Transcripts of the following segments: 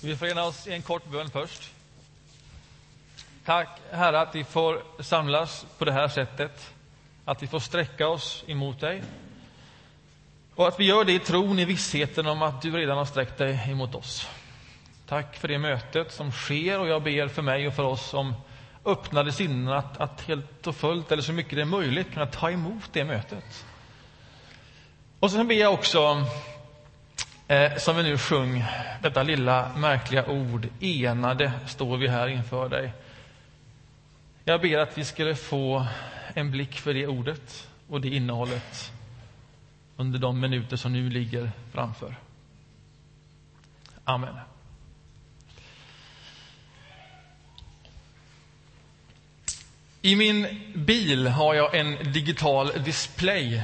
Vi förenar oss i en kort bön först. Tack, Herre, att vi får samlas på det här sättet. Att vi får sträcka oss emot dig. Och att vi gör det i tron, i vissheten om att du redan har sträckt dig emot oss. Tack för det mötet som sker och jag ber för mig och för oss om öppnade sinnen att, att helt och fullt, eller så mycket det är möjligt, kunna ta emot det mötet. Och sen ber jag också Eh, som vi nu sjung, detta lilla märkliga ord, enade står vi här inför dig. Jag ber att vi skulle få en blick för det ordet och det innehållet under de minuter som nu ligger framför. Amen. I min bil har jag en digital display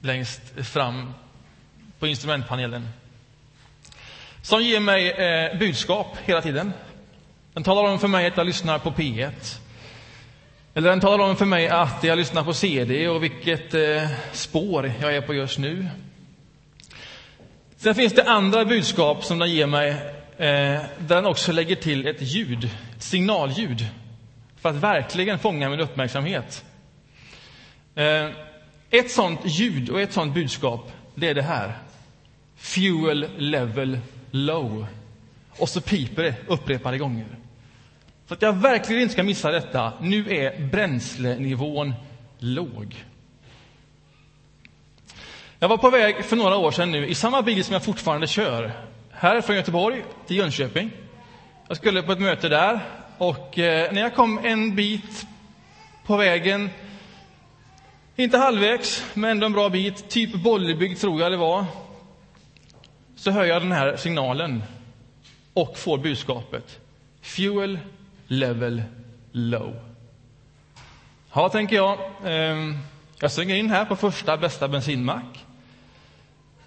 längst fram på instrumentpanelen som ger mig eh, budskap hela tiden. Den talar om för mig att jag lyssnar på P1. Eller den talar om för mig att jag lyssnar på CD och vilket eh, spår jag är på just nu. Sen finns det andra budskap som den ger mig, eh, där den också lägger till ett ljud, ett signalljud, för att verkligen fånga min uppmärksamhet. Eh, ett sånt ljud och ett sånt budskap, det är det här. Fuel level low. Och så piper det upprepade gånger. Så att jag verkligen inte ska missa detta. Nu är bränslenivån låg. Jag var på väg för några år sedan nu i samma bil som jag fortfarande kör. Här från Göteborg till Jönköping. Jag skulle på ett möte där och eh, när jag kom en bit på vägen, inte halvvägs, men ändå en bra bit, typ Bollebygd tror jag det var, så hör jag den här signalen och får budskapet. Fuel level low. Ja, tänker jag. Ehm, jag svänger in här på första bästa bensinmack.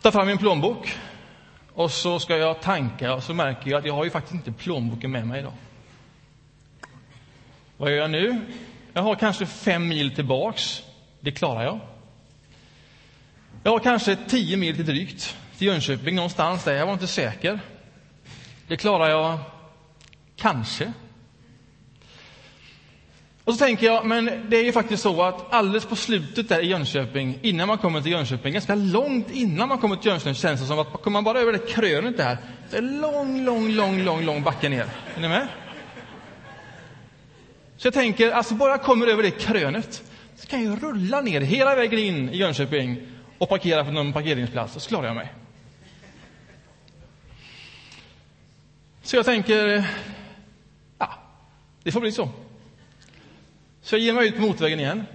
Tar fram min plånbok. Och så ska jag tanka och så märker jag att jag har ju faktiskt inte plånboken med mig idag. Vad gör jag nu? Jag har kanske fem mil tillbaks. Det klarar jag. Jag har kanske tio mil till drygt till Jönköping någonstans där. Jag var inte säker. Det klarar jag kanske. Och så tänker jag, men det är ju faktiskt så att alldeles på slutet där i Jönköping, innan man kommer till Jönköping, ganska långt innan man kommer till Jönköping, känns det som att kommer man bara över det krönet där, det är lång, lång, lång, lång, lång backe ner. Är ni med? Så jag tänker, alltså bara jag kommer över det krönet, så kan jag rulla ner hela vägen in i Jönköping och parkera på någon parkeringsplats, och så klarar jag mig. Så jag tänker, eh, ja, det får bli så. Så jag ger mig ut på motorvägen igen.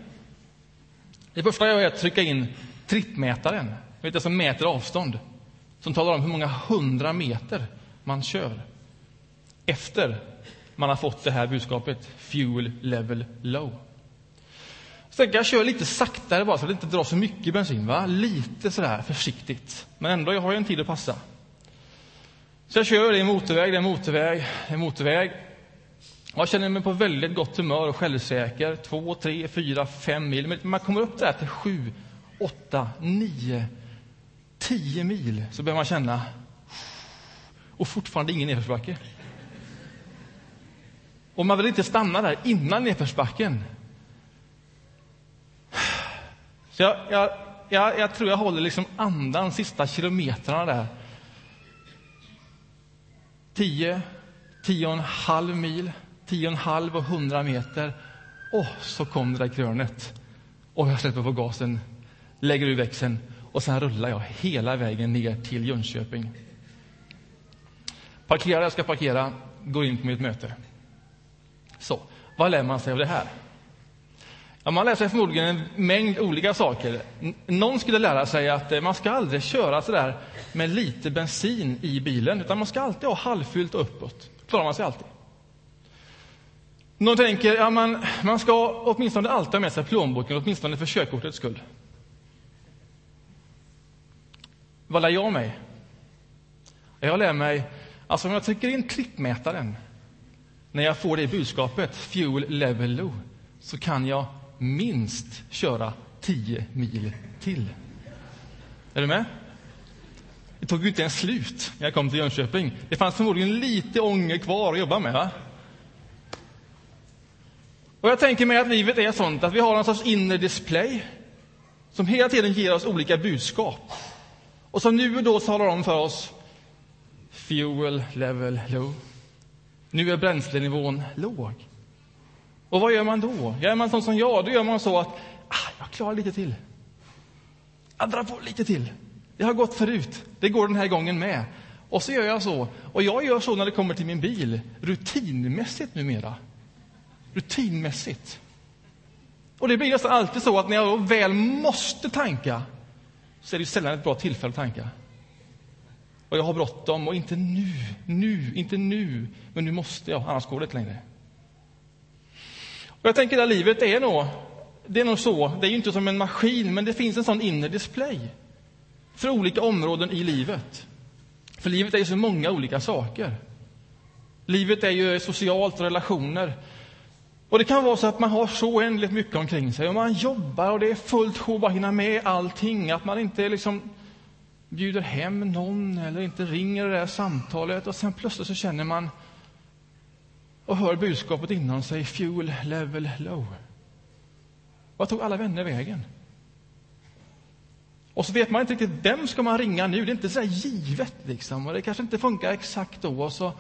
Det första jag gör är att trycka in trippmätaren, vet jag, som alltså mäter avstånd. Som talar om hur många hundra meter man kör. Efter man har fått det här budskapet, fuel level low. Så tänker jag kör lite saktare bara så att det inte drar så mycket bensin. Va? Lite sådär försiktigt. Men ändå, jag har ju en tid att passa. Så jag kör, det är motorväg, det är motorväg, det är motorväg. Jag känner mig på väldigt gott humör och självsäker. Två, tre, fyra, fem mil. Men man kommer upp där till sju, åtta, nio, tio mil så börjar man känna och fortfarande ingen nedförsbacke. Och man vill inte stanna där innan nedförsbacken. Så jag, jag, jag, jag tror jag håller liksom andan sista kilometrarna där 10, 10 och en halv mil, 10 och en halv och 100 meter. Och så kom det där krönet. Och jag släpper på gasen, lägger ur växeln och sen rullar jag hela vägen ner till Jönköping. Parkerar jag ska parkera, går in på mitt möte. Så, vad lär man sig av det här? Ja, man lär sig förmodligen en mängd olika saker. Någon skulle lära sig att eh, man ska aldrig köra så där med lite bensin i bilen, utan man ska alltid ha halvfyllt och uppåt. klarar man sig alltid. Någon tänker ja, man, man ska åtminstone alltid ha med sig plånboken, åtminstone för körkortets skull. Vad lär jag mig? Jag lär mig, alltså om jag trycker in trippmätaren, när jag får det budskapet, fuel level low, så kan jag minst köra 10 mil till. Är du med? Det tog ju inte ens slut när jag kom till Jönköping. Det fanns förmodligen lite ånger kvar att jobba med. Va? Och jag tänker mig att livet är sånt att vi har en sorts inre display som hela tiden ger oss olika budskap. Och som nu och då talar om för oss Fuel level low. Nu är bränslenivån låg. Och vad gör man då? Är man sån som jag, då gör man så att ah, jag klarar lite till. Jag drar på lite till. Det har gått förut. Det går den här gången med. Och så gör jag så. Och jag gör så när det kommer till min bil, rutinmässigt numera. Rutinmässigt. Och det blir nästan alltid så att när jag väl måste tanka, så är det sällan ett bra tillfälle att tanka. Och jag har bråttom och inte nu, nu, inte nu, men nu måste jag, annars går det inte längre. Och jag tänker att livet är nog, det är nog så, det är ju inte som en maskin, men det finns en sån inre display för olika områden i livet. För livet är ju så många olika saker. Livet är ju socialt, relationer. Och det kan vara så att man har så oändligt mycket omkring sig och man jobbar och det är fullt sjå att hinna med allting. Att man inte liksom bjuder hem någon eller inte ringer det där samtalet och sen plötsligt så känner man och hör budskapet inom sig, fuel level low. Vad tog alla vänner vägen? Och så vet man inte riktigt vem ska man ringa nu. Det är inte så givet liksom. Och det kanske inte funkar exakt då. Och så,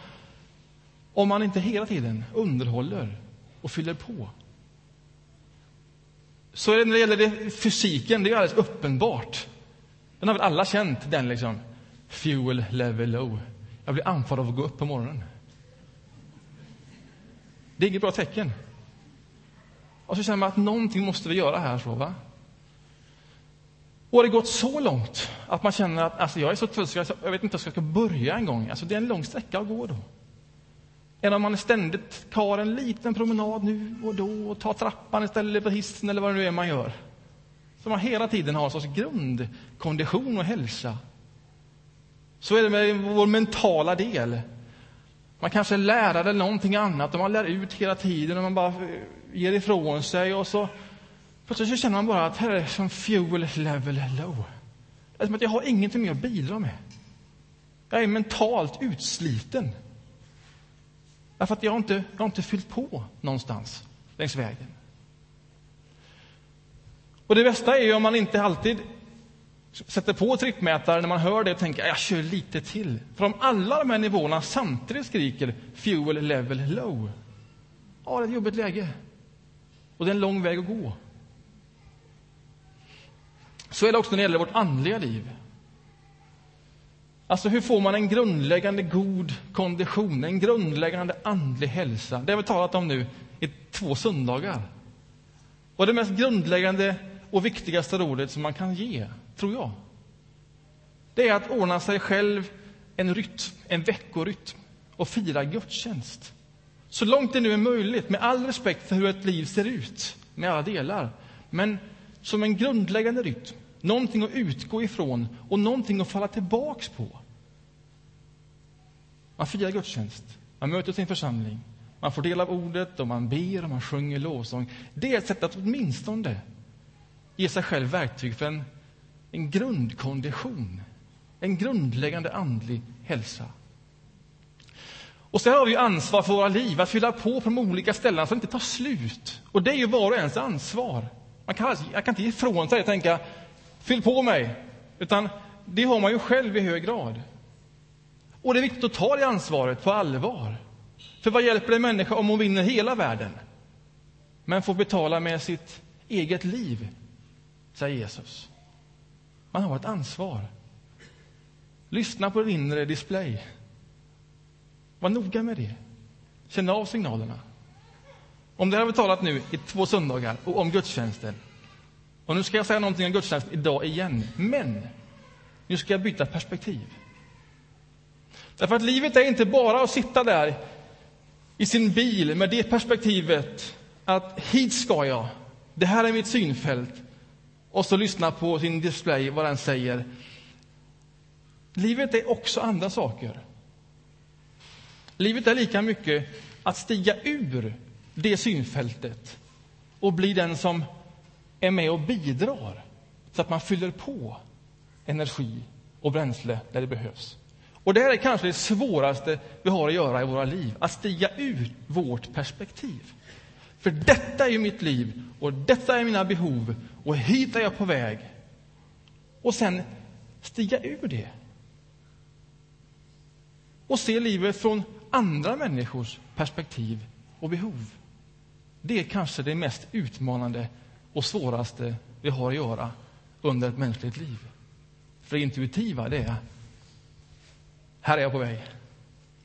om man inte hela tiden underhåller och fyller på. Så är det när det gäller det, fysiken, det är alldeles uppenbart. Den har väl alla känt, den liksom. Fuel level low. Jag blir andfådd av att gå upp på morgonen. Det är inget bra tecken. Och så känner man att någonting måste vi göra här. Så, va? Och har det gått så långt att man känner att alltså, jag är så trött så alltså, jag vet inte var jag ska börja en gång. Alltså, det är en lång sträcka att gå då. Än om man ständigt tar en liten promenad nu och då och tar trappan istället för hissen eller vad det nu är man gör. Så man hela tiden har en sorts grundkondition och hälsa. Så är det med vår mentala del. Man kanske är lärare eller någonting annat och man lär ut hela tiden och man bara ger ifrån sig och så plötsligt så känner man bara att här är som fuel level low. Det är som att jag har ingenting mer att bidra med. Jag är mentalt utsliten. Därför att jag inte, jag har inte fyllt på någonstans längs vägen. Och det bästa är ju om man inte alltid sätter på trippmätaren när man hör det och tänker jag kör lite till. För om alla de här nivåerna samtidigt skriker fuel level low, ja, det är ett jobbigt läge. Och det är en lång väg att gå. Så är det också när det gäller vårt andliga liv. Alltså, hur får man en grundläggande god kondition, en grundläggande andlig hälsa? Det har vi talat om nu i två söndagar. Och det mest grundläggande och viktigaste rådet som man kan ge, tror jag, det är att ordna sig själv en rytm, en veckorytm och fira gudstjänst. Så långt det nu är möjligt, med all respekt för hur ett liv ser ut, med alla delar. Men som en grundläggande rytm, någonting att utgå ifrån och någonting att falla tillbaks på. Man firar gudstjänst, man möter sin församling, man får del av ordet och man ber och man sjunger lovsång. Det är ett sätt att åtminstone ge sig själv verktyg för en, en grundkondition, en grundläggande andlig hälsa. Och så har vi ansvar för våra liv, att fylla på på de olika ställena så att det inte tar slut. Och det är ju var och ens ansvar. Man kan, jag kan inte ge ifrån sig och tänka, fyll på mig. Utan det har man ju själv i hög grad. Och det är viktigt att ta det ansvaret på allvar. För vad hjälper det en människa om hon vinner hela världen, men får betala med sitt eget liv säger Jesus. Man har ett ansvar. Lyssna på din inre display. Var noga med det. Känn av signalerna. Om det har vi talat nu i två söndagar och om gudstjänsten. Och nu ska jag säga någonting om gudstjänst idag igen. Men nu ska jag byta perspektiv. Därför att livet är inte bara att sitta där i sin bil med det perspektivet att hit ska jag, det här är mitt synfält, och så lyssna på sin display vad den säger. Livet är också andra saker. Livet är lika mycket att stiga ur det synfältet och bli den som är med och bidrar så att man fyller på energi och bränsle där det behövs. Och det här är kanske det svåraste vi har att göra i våra liv, att stiga ur vårt perspektiv. För detta är ju mitt liv och detta är mina behov och hit är jag på väg. Och sen stiga ur det. Och se livet från andra människors perspektiv och behov. Det är kanske det mest utmanande och svåraste vi har att göra under ett mänskligt liv. För det intuitiva, det är här är jag på väg.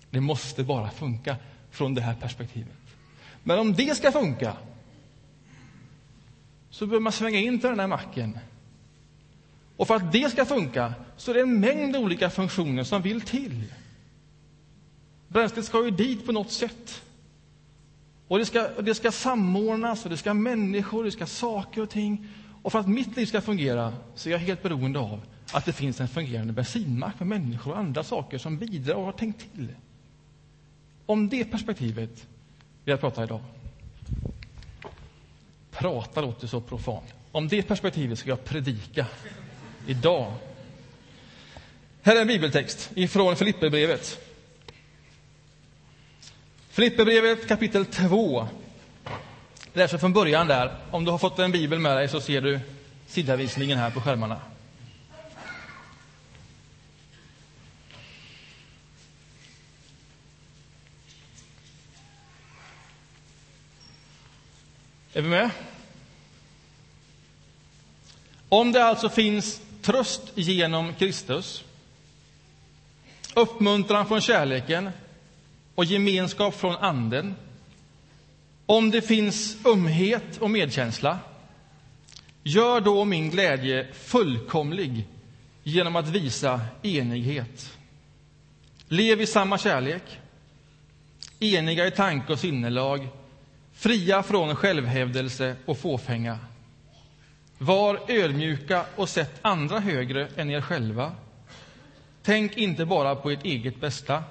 Det måste bara funka från det här perspektivet. Men om det ska funka så behöver man svänga in till den här macken. Och för att det ska funka så är det en mängd olika funktioner som vill till. Bränslet ska ju dit på något sätt. Och det ska, det ska samordnas, och det ska människor, det ska saker och ting. Och för att mitt liv ska fungera så är jag helt beroende av att det finns en fungerande bensinmack med människor och andra saker som bidrar och har tänkt till. Om det perspektivet vi har pratat idag. Prata låter så profant. Om det perspektivet ska jag predika idag. Här är en bibeltext ifrån Filipperbrevet. Filipperbrevet kapitel 2. Läser från början där. Om du har fått en bibel med dig så ser du sidavisningen här på skärmarna. Är vi med? Om det alltså finns tröst genom Kristus, uppmuntran från kärleken och gemenskap från Anden, om det finns ömhet och medkänsla, gör då min glädje fullkomlig genom att visa enighet. Lev i samma kärlek, eniga i tanke och sinnelag, fria från självhävdelse och fåfänga. Var ödmjuka och sätt andra högre än er själva. Tänk inte bara på ert eget bästa,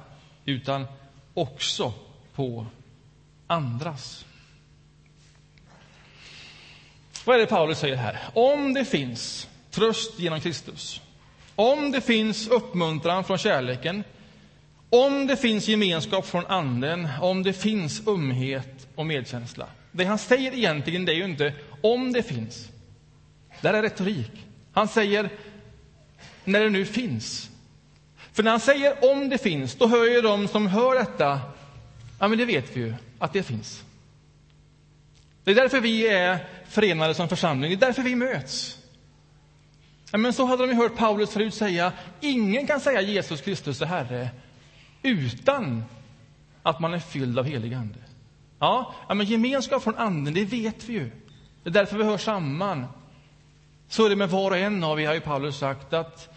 utan också på andras. Vad är det Paulus säger här? Om det finns tröst genom Kristus, om det finns uppmuntran från kärleken, om det finns gemenskap från Anden, om det finns umhet och medkänsla. Det han säger egentligen det är ju inte om det finns. Det är retorik. Han säger när det nu finns. För när han säger om det finns, då hör ju de som hör detta, ja men det vet vi ju, att det finns. Det är därför vi är förenade som församling, det är därför vi möts. Ja, men så hade de ju hört Paulus förut säga, ingen kan säga Jesus Kristus är Herre utan att man är fylld av helig ande. Ja, men gemenskap från anden, det vet vi ju. Det är därför vi hör samman. Så är det med var och en av er, har ju Paulus sagt, att,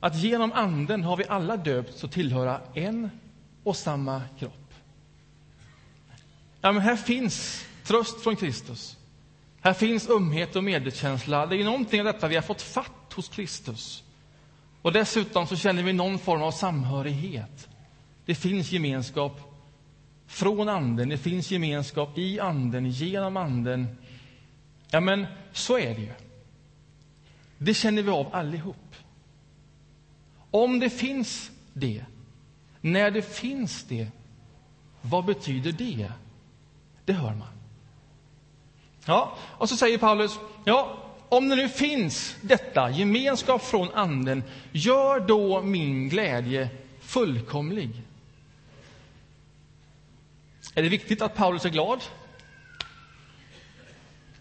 att genom anden har vi alla döpts att tillhöra en och samma kropp. Ja, men här finns tröst från Kristus. Här finns ömhet och medkänsla. Det är någonting av detta vi har fått fatt hos Kristus. Och dessutom så känner vi någon form av samhörighet. Det finns gemenskap från Anden, det finns gemenskap i Anden, genom Anden. Ja, men så är det ju. Det känner vi av allihop. Om det finns det, när det finns det, vad betyder det? Det hör man. Ja, och så säger Paulus, ja, om det nu finns detta, gemenskap från Anden, gör då min glädje fullkomlig. Är det viktigt att Paulus är glad?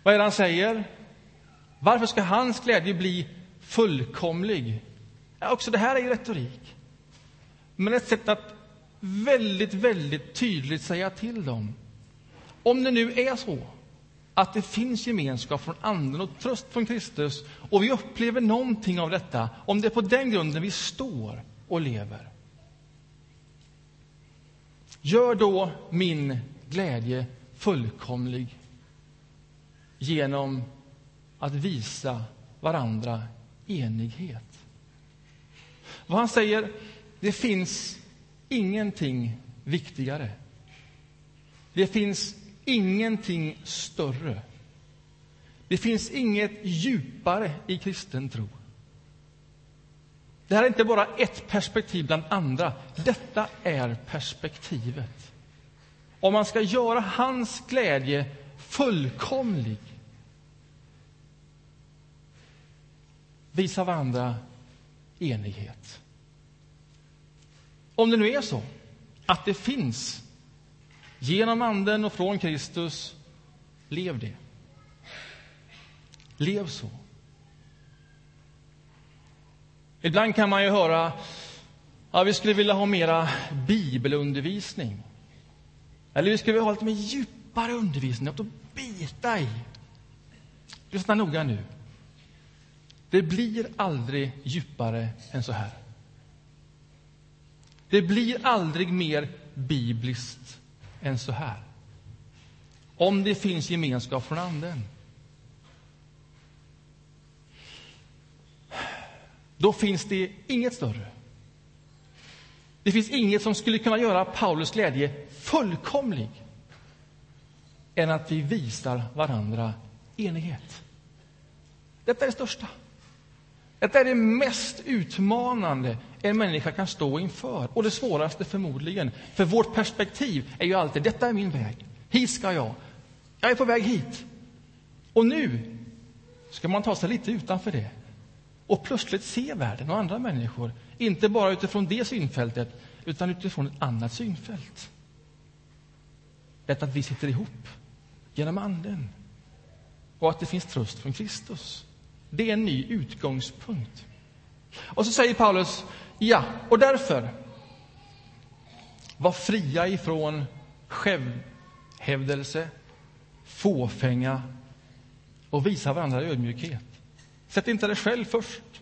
Vad är det han säger? Varför ska hans glädje bli fullkomlig? Ja, också det här är ju retorik. Men ett sätt att väldigt, väldigt tydligt säga till dem. Om det nu är så att det finns gemenskap från Anden och tröst från Kristus och vi upplever någonting av detta, om det är på den grunden vi står och lever. Gör då min glädje fullkomlig genom att visa varandra enighet. Vad han säger, det finns ingenting viktigare. Det finns ingenting större. Det finns inget djupare i kristen tro det här är inte bara ett perspektiv bland andra. Detta är perspektivet. Om man ska göra hans glädje fullkomlig visa varandra enighet. Om det nu är så att det finns genom Anden och från Kristus, lev det. Lev så. Ibland kan man ju höra ja, vi skulle vilja ha mera bibelundervisning. Eller vi skulle vilja ha lite mer djupare undervisning, något att bita i. Lyssna noga nu. Det blir aldrig djupare än så här. Det blir aldrig mer bibliskt än så här. Om det finns gemenskap från Anden. Då finns det inget större. Det finns inget som skulle kunna göra Paulus glädje fullkomlig än att vi visar varandra enighet. Detta är det största. Detta är det mest utmanande en människa kan stå inför, och det svåraste förmodligen. För vårt perspektiv är ju alltid detta är min väg, hit ska jag, jag är på väg hit. Och nu ska man ta sig lite utanför det och plötsligt se världen och andra människor, inte bara utifrån det synfältet, utan utifrån ett annat synfält. Detta att vi sitter ihop genom Anden och att det finns tröst från Kristus. Det är en ny utgångspunkt. Och så säger Paulus, ja, och därför var fria ifrån självhävdelse, fåfänga och visa varandra ödmjukhet. Sätt inte dig själv först,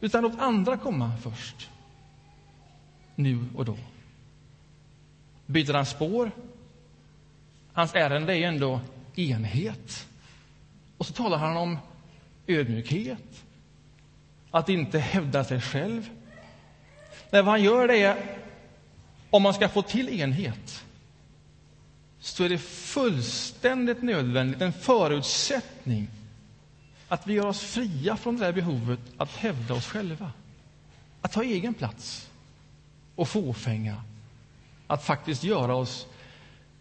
utan låt andra komma först. Nu och då. Byter han spår? Hans ärende är ändå enhet. Och så talar han om ödmjukhet, att inte hävda sig själv. Nej, vad han gör det är, om man ska få till enhet så är det fullständigt nödvändigt, en förutsättning att vi gör oss fria från det där behovet att hävda oss själva. Att ta egen plats och fåfänga. Att faktiskt göra oss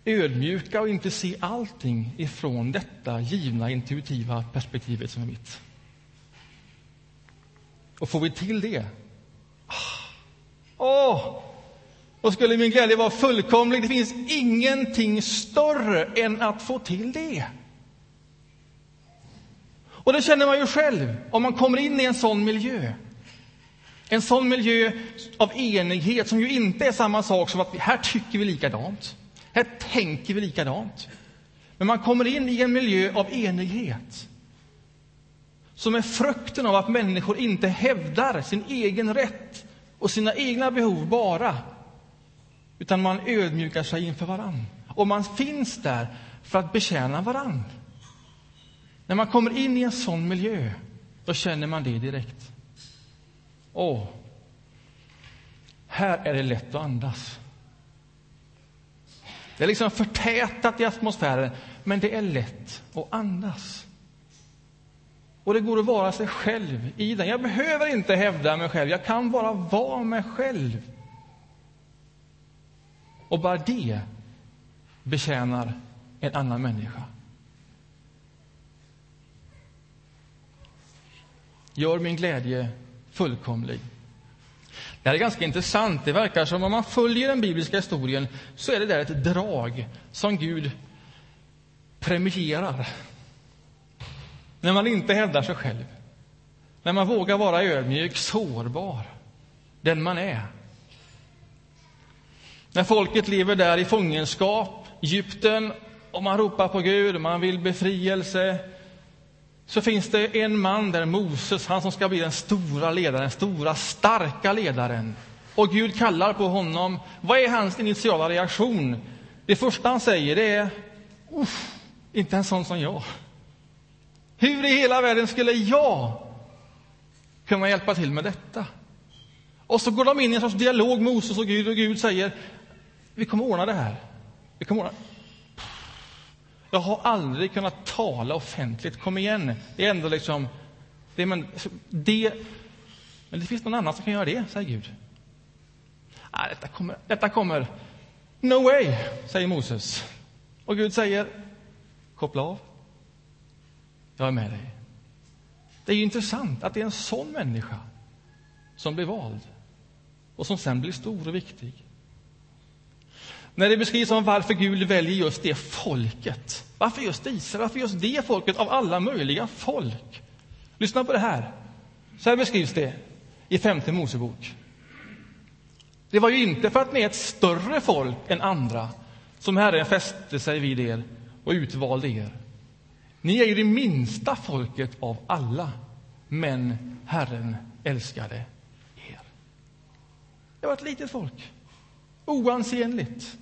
ödmjuka och inte se allting ifrån detta givna intuitiva perspektivet som är mitt. Och får vi till det, ah. åh, oh, då skulle min glädje vara fullkomlig. Det finns ingenting större än att få till det. Och det känner man ju själv om man kommer in i en sån miljö. En sån miljö av enighet som ju inte är samma sak som att här tycker vi likadant. Här tänker vi likadant. Men man kommer in i en miljö av enighet som är frukten av att människor inte hävdar sin egen rätt och sina egna behov bara, utan man ödmjukar sig inför varann. Och man finns där för att betjäna varann. När man kommer in i en sån miljö, då känner man det direkt. Åh, här är det lätt att andas. Det är liksom förtätat i atmosfären, men det är lätt att andas. Och det går att vara sig själv i den. Jag behöver inte hävda mig själv, jag kan bara vara mig själv. Och bara det betjänar en annan människa. Gör min glädje fullkomlig. Det här är ganska intressant. Det verkar som om man följer den bibliska historien så är det där ett drag som Gud premierar. När man inte hävdar sig själv. När man vågar vara ödmjuk, sårbar, den man är. När folket lever där i fångenskap, Egypten, och man ropar på Gud, man vill befrielse, så finns det en man där, Moses, han som ska bli den stora ledaren, den stora, starka ledaren. Och Gud kallar på honom. Vad är hans initiala reaktion? Det första han säger det är inte en sån som jag. Hur i hela världen skulle jag kunna hjälpa till med detta? Och så går de in i en sorts dialog, Moses och Gud, och Gud säger vi kommer ordna det här. Vi kommer ordna. Jag har aldrig kunnat tala offentligt. Kom igen. Det är ändå liksom... Det, men, det, Men det finns någon annan som kan göra det, säger Gud. Ah, detta kommer, detta kommer. No way, säger Moses. Och Gud säger, koppla av. Jag är med dig. Det är ju intressant att det är en sån människa som blir vald och som sen blir stor och viktig. När det beskrivs om varför Gud väljer just det folket. Varför just Israel? Varför just det folket av alla möjliga folk? Lyssna på det här. Så här beskrivs det i femte Mosebok. Det var ju inte för att ni är ett större folk än andra som Herren fäste sig vid er och utvalde er. Ni är ju det minsta folket av alla, men Herren älskade er. Det var ett litet folk, oansenligt.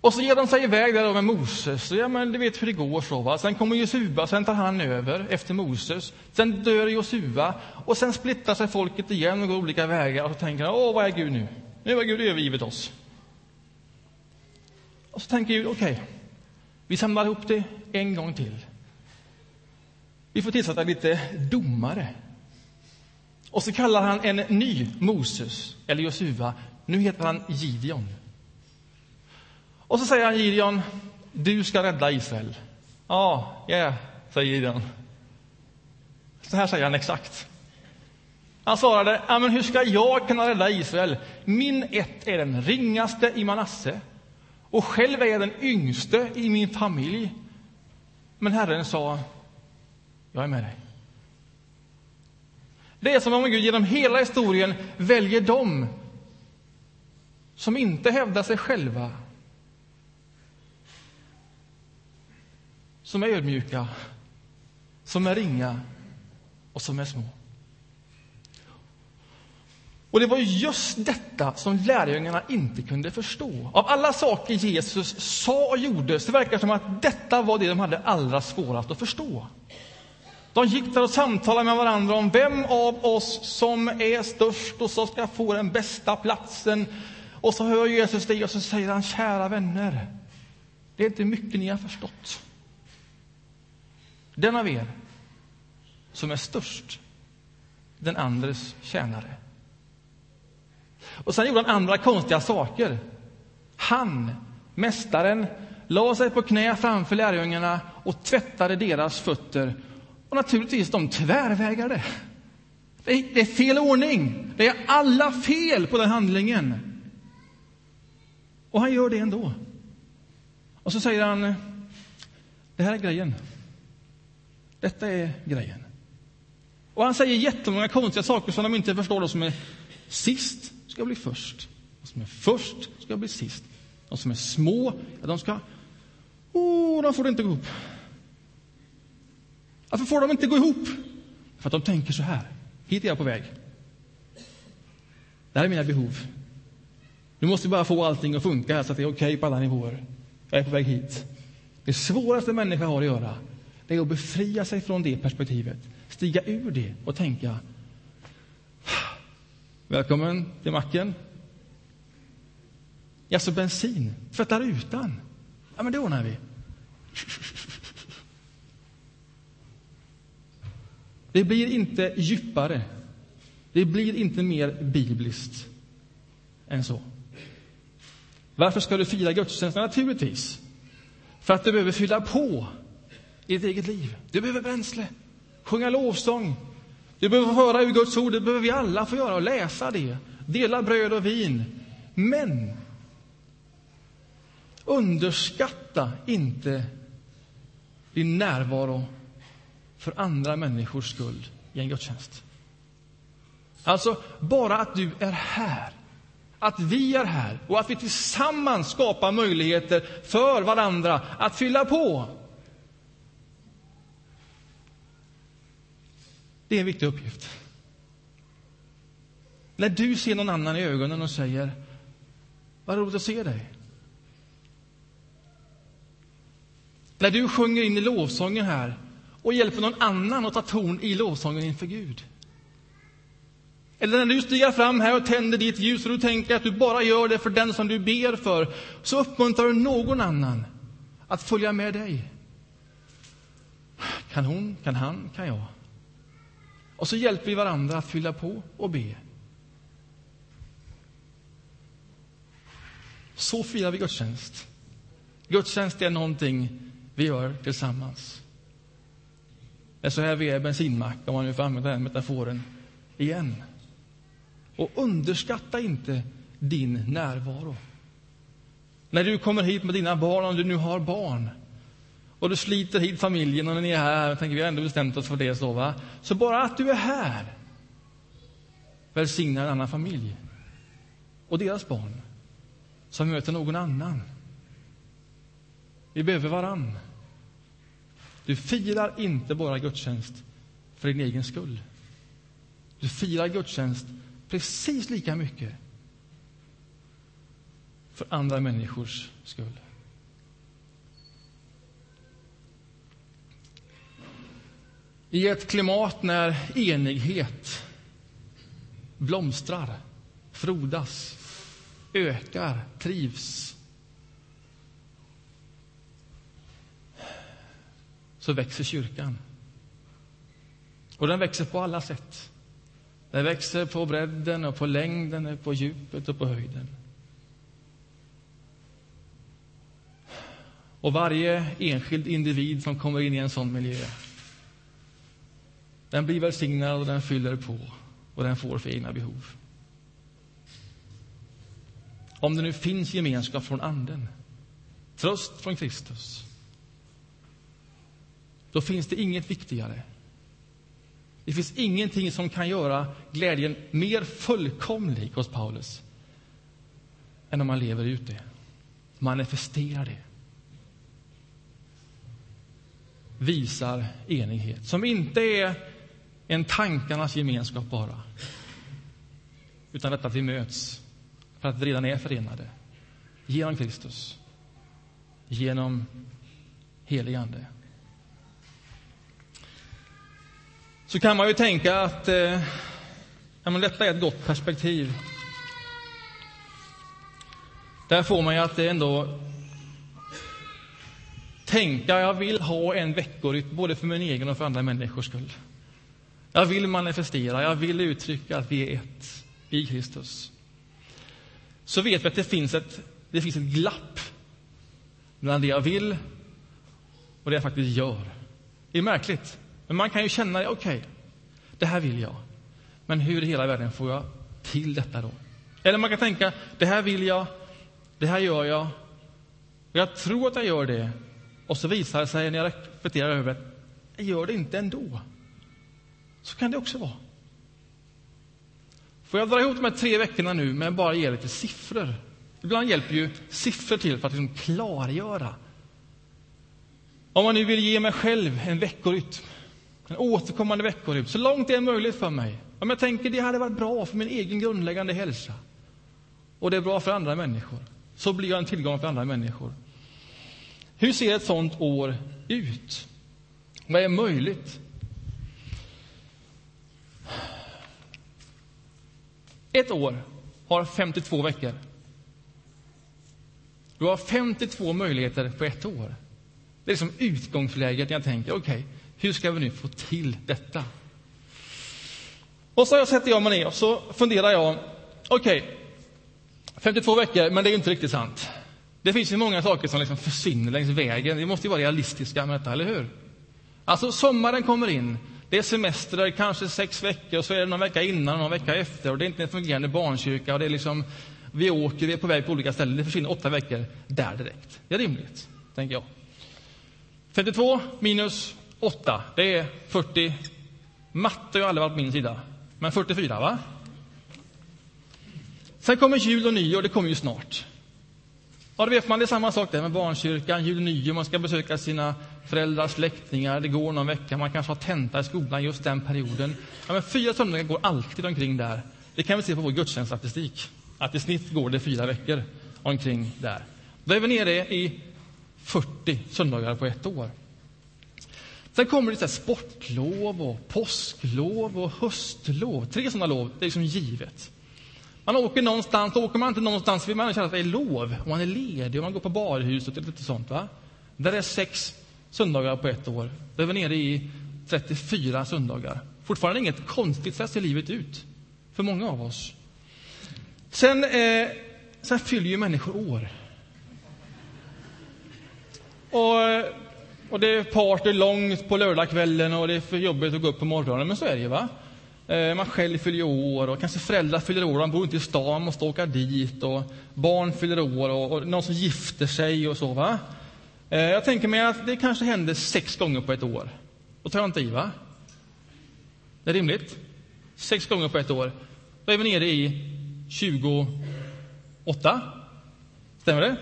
Och så ger de sig iväg där med Moses. Ja, men du vet hur det går. Så, va? Sen kommer Josua, sen tar han över efter Moses. Sen dör Josua och sen splittrar sig folket igen och går olika vägar. Och så tänker de, åh, vad är Gud nu? Nu har Gud övergivit oss. Och så tänker Gud, okej, okay, vi samlar ihop det en gång till. Vi får tillsätta lite domare. Och så kallar han en ny Moses, eller Josua. Nu heter han Gideon. Och så säger han Gideon, du ska rädda Israel. Ja, ja, yeah, säger Gideon. Så här säger han exakt. Han svarade, ja, men hur ska jag kunna rädda Israel? Min ett är den ringaste i Manasse och själv är jag den yngste i min familj. Men Herren sa, jag är med dig. Det är som om Gud genom hela historien väljer dem som inte hävdar sig själva som är ödmjuka, som är ringa och som är små. Och det var just detta som lärjungarna inte kunde förstå. Av alla saker Jesus sa och gjorde så verkar det som att detta var det de hade allra svårast att förstå. De gick där och samtalade med varandra om vem av oss som är störst och som ska få den bästa platsen. Och så hör Jesus det och så säger han, kära vänner, det är inte mycket ni har förstått. Den av er som är störst, den andres tjänare. Och sen gjorde han andra konstiga saker. Han, mästaren, la sig på knä framför lärjungarna och tvättade deras fötter. Och naturligtvis, de tvärvägrade. Det är, det är fel ordning. Det är alla fel på den handlingen. Och han gör det ändå. Och så säger han, det här är grejen. Detta är grejen. Och han säger jättemånga konstiga saker som de inte förstår. De som är sist ska bli först. De som är först ska bli sist. De som är små, ja, de ska... Oh, de får det inte gå ihop. Varför får de inte gå ihop? För att de tänker så här. Hit är jag på väg. Det här är mina behov. Nu måste vi bara få allting att funka här så att det är okej okay på alla nivåer. Jag är på väg hit. Det svåraste människa har att göra det är att befria sig från det perspektivet, stiga ur det och tänka Välkommen till macken. Jaså, bensin? Tvätta rutan? Ja, men det ordnar vi. Det blir inte djupare. Det blir inte mer bibliskt än så. Varför ska du fira gudstjänsten? Naturligtvis för att du behöver fylla på i ditt eget liv. Du behöver bränsle, sjunga lovsång. Du behöver höra ur Guds ord, det behöver vi alla få göra och läsa det. Dela bröd och vin. Men underskatta inte din närvaro för andra människors skull i en gudstjänst. Alltså, bara att du är här, att vi är här och att vi tillsammans skapar möjligheter för varandra att fylla på Det är en viktig uppgift. När du ser någon annan i ögonen och säger Vad roligt att se dig. När du sjunger in i lovsången här och hjälper någon annan att ta ton i lovsången inför Gud. Eller när du stiger fram här och tänder ditt ljus och du tänker att du bara gör det för den som du ber för, så uppmuntrar du någon annan att följa med dig. Kan hon, kan han, kan jag. Och så hjälper vi varandra att fylla på och be. Så firar vi gudstjänst. Gudstjänst är någonting vi gör tillsammans. Det är så här vi är bensinmack, om man nu får använda den metaforen igen. Och underskatta inte din närvaro. När du kommer hit med dina barn, om du nu har barn, och du sliter hit familjen och ni är här, tänker vi har ändå bestämt oss för det, så, va? så bara att du är här välsignar en annan familj och deras barn som möter någon annan. Vi behöver varann. Du firar inte bara gudstjänst för din egen skull. Du firar gudstjänst precis lika mycket för andra människors skull. I ett klimat när enighet blomstrar, frodas, ökar, trivs så växer kyrkan. Och den växer på alla sätt. Den växer på bredden, och på längden, på djupet och på höjden. Och varje enskild individ som kommer in i en sån miljö den blir välsignad och den fyller på och den får för egna behov. Om det nu finns gemenskap från Anden, tröst från Kristus, då finns det inget viktigare. Det finns ingenting som kan göra glädjen mer fullkomlig hos Paulus än om man lever ut det, manifesterar det. Visar enighet, som inte är en tankarnas gemenskap bara. Utan detta att vi möts för att vi redan är förenade genom Kristus, genom helig Ande. Så kan man ju tänka att eh, ja, men detta är ett gott perspektiv. Där får man ju att det ändå tänka, jag vill ha en veckorytm både för min egen och för andra människors skull. Jag vill manifestera, jag vill uttrycka att vi är ett i Kristus. Så vet vi att det finns ett, det finns ett glapp mellan det jag vill och det jag faktiskt gör. Det är märkligt, men man kan ju känna, okej, okay, det här vill jag. Men hur i hela världen får jag till detta då? Eller man kan tänka, det här vill jag, det här gör jag, och jag tror att jag gör det. Och så visar det sig när jag reflekterar över det, jag gör det inte ändå. Så kan det också vara. Får jag dra ihop de här tre veckorna nu med bara ge lite siffror? Ibland hjälper ju siffror till för att liksom klargöra. Om man nu vill ge mig själv en veckorytm, en återkommande veckorytm, så långt det är möjligt för mig. Om jag tänker det hade varit bra för min egen grundläggande hälsa och det är bra för andra människor, så blir jag en tillgång för andra människor. Hur ser ett sånt år ut? Vad är möjligt? Ett år har 52 veckor. Du har 52 möjligheter på ett år. Det är liksom utgångsläget när jag tänker, okej, okay, hur ska vi nu få till detta? Och så sätter jag mig ner och så funderar jag, okej, okay, 52 veckor, men det är inte riktigt sant. Det finns ju många saker som liksom försvinner längs vägen. Vi måste ju vara realistiska med detta, eller hur? Alltså, sommaren kommer in. Det är semester, kanske sex veckor, och så är det någon vecka innan och någon vecka efter. Och det är inte en fungerande barnkyrka. Och det är liksom, vi åker, vi är på väg på olika ställen. Det försvinner åtta veckor där direkt. Det är rimligt, tänker jag. 52 minus 8, det är 40. Matte har aldrig varit på min sida, men 44, va? Sen kommer jul och nyår, det kommer ju snart. Ja, då vet man, det är samma sak där med barnkyrkan, jul och nyår, man ska besöka sina föräldrar, släktingar, det går någon vecka, man kanske har tenta i skolan just den perioden. Ja, men fyra söndagar går alltid omkring där. Det kan vi se på vår gudstjänststatistik, att i snitt går det fyra veckor omkring där. Då är vi nere i 40 söndagar på ett år. Sen kommer det så sportlov, och påsklov och höstlov. Tre sådana lov, det är liksom givet. Man åker någonstans, åker man inte någonstans vill man känna att det är lov, och man är ledig, och man går på badhuset och lite sånt. Va? Där är sex söndagar på ett år. Då är vi nere i 34 söndagar Fortfarande inget konstigt sätt ser livet ut för många av oss. Sen, eh, sen fyller ju människor år. Och, och det är party långt på lördagskvällen och det är för jobbigt att gå upp på morgonen, men så är det ju. va? Eh, man själv fyller år och kanske föräldrar fyller år, man bor inte i stan, man måste åka dit och barn fyller år och, och någon som gifter sig och så. va? Eh, jag tänker mig att det kanske händer sex gånger på ett år. Då tar jag inte i, va? Det är rimligt. Sex gånger på ett år. Då är vi nere i 28. Stämmer det?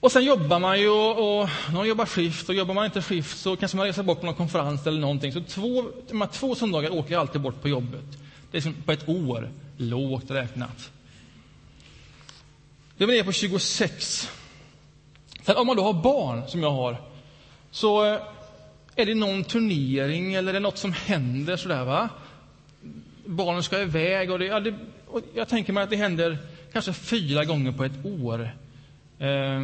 Och sen jobbar man ju och, och någon jobbar skift och jobbar man inte skift så kanske man reser bort på någon konferens eller någonting. Så två, de här två söndagar åker jag alltid bort på jobbet. Det är som på ett år, lågt räknat. Det är nere på 26. Sen om man då har barn, som jag har, så eh, är det någon turnering eller är det något som händer sådär va? Barnen ska iväg och, det, ja, det, och jag tänker mig att det händer kanske fyra gånger på ett år. Eh,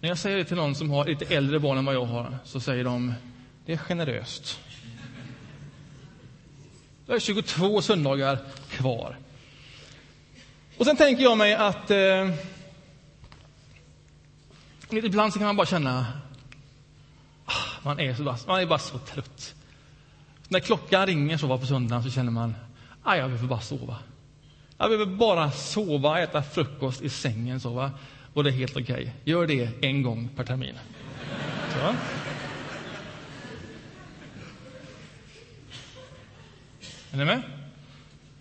när jag säger det till någon som har lite äldre barn än vad jag har, så säger de det är generöst. Det är 22 söndagar kvar. Och sen tänker jag mig att eh, ibland så kan man bara känna ah, man är, så, man är bara så trött. När klockan ringer så på söndagen så känner man att jag behöver bara sova. Jag behöver bara sova, äta frukost i sängen. sova. Och det är helt okej. Okay. Gör det en gång per termin. Så. Är ni med?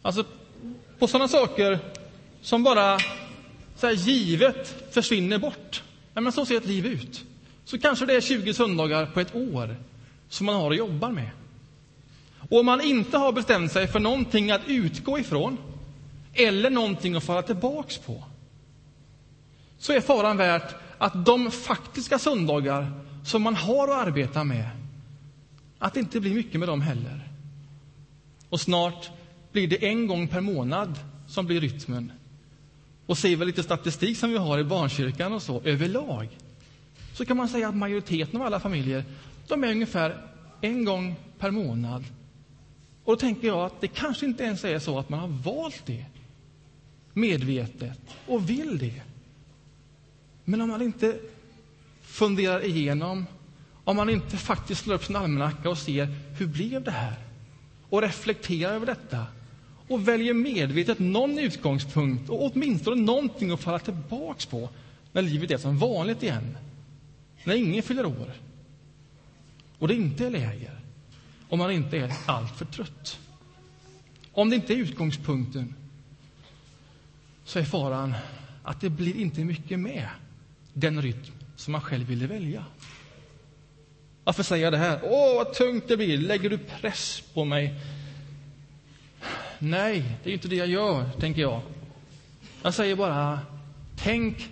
Alltså, på sådana saker som bara så här, givet försvinner bort. Nej, men så ser ett liv ut. Så kanske det är 20 söndagar på ett år som man har att jobba med. Och om man inte har bestämt sig för någonting att utgå ifrån eller någonting att falla tillbaks på så är faran värt att de faktiska söndagar som man har att arbeta med, att det inte blir mycket med dem heller. Och snart blir det en gång per månad som blir rytmen. Och ser vi lite statistik som vi har i barnkyrkan och så överlag, så kan man säga att majoriteten av alla familjer, de är ungefär en gång per månad. Och då tänker jag att det kanske inte ens är så att man har valt det medvetet och vill det. Men om man inte funderar igenom, om man inte faktiskt slår upp sin almanacka och ser hur blev det här? Och reflekterar över detta och väljer medvetet någon utgångspunkt och åtminstone någonting att falla tillbaks på när livet är som vanligt igen. När ingen fyller år och det inte är läger om man inte är alltför trött. Om det inte är utgångspunkten så är faran att det blir inte mycket med den rytm som man själv ville välja. Varför säger jag det här? Åh, vad tungt det blir! Lägger du press på mig? Nej, det är inte det jag gör, tänker jag. Jag säger bara, tänk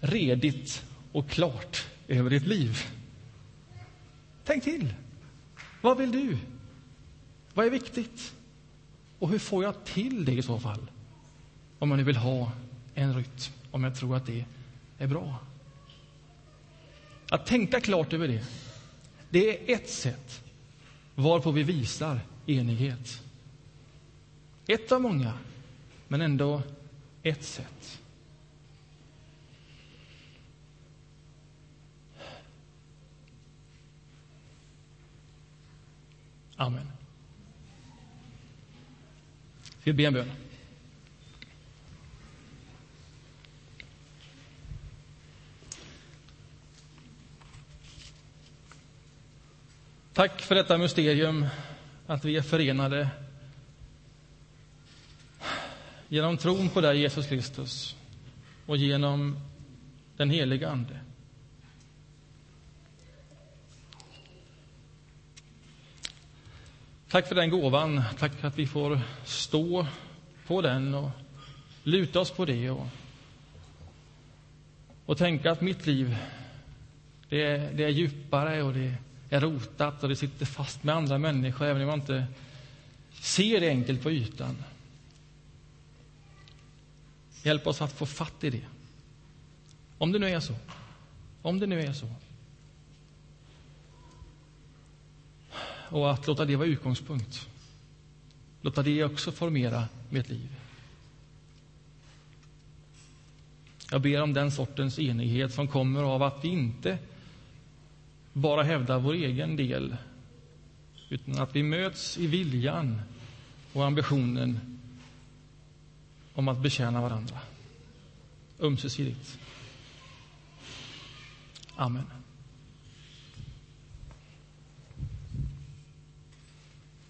redigt och klart över ditt liv. Tänk till. Vad vill du? Vad är viktigt? Och hur får jag till det i så fall? Om man nu vill ha en rytm, om jag tror att det är bra. Att tänka klart över det, det är ett sätt varpå vi visar enighet. Ett av många, men ändå ett sätt. Amen. Vi ber en bön? Tack för detta mysterium, att vi är förenade genom tron på dig, Jesus Kristus, och genom den heliga Ande. Tack för den gåvan. Tack för att vi får stå på den och luta oss på det och, och tänka att mitt liv det är, det är djupare och det är rotat och det sitter fast med andra människor även om man inte ser det enkelt på ytan. Hjälp oss att få fatt i det. Om det nu är så. Om det nu är så. och att låta det vara utgångspunkt. Låta det också formera mitt liv. Jag ber om den sortens enighet som kommer av att vi inte bara hävdar vår egen del utan att vi möts i viljan och ambitionen om att betjäna varandra ömsesidigt. Amen.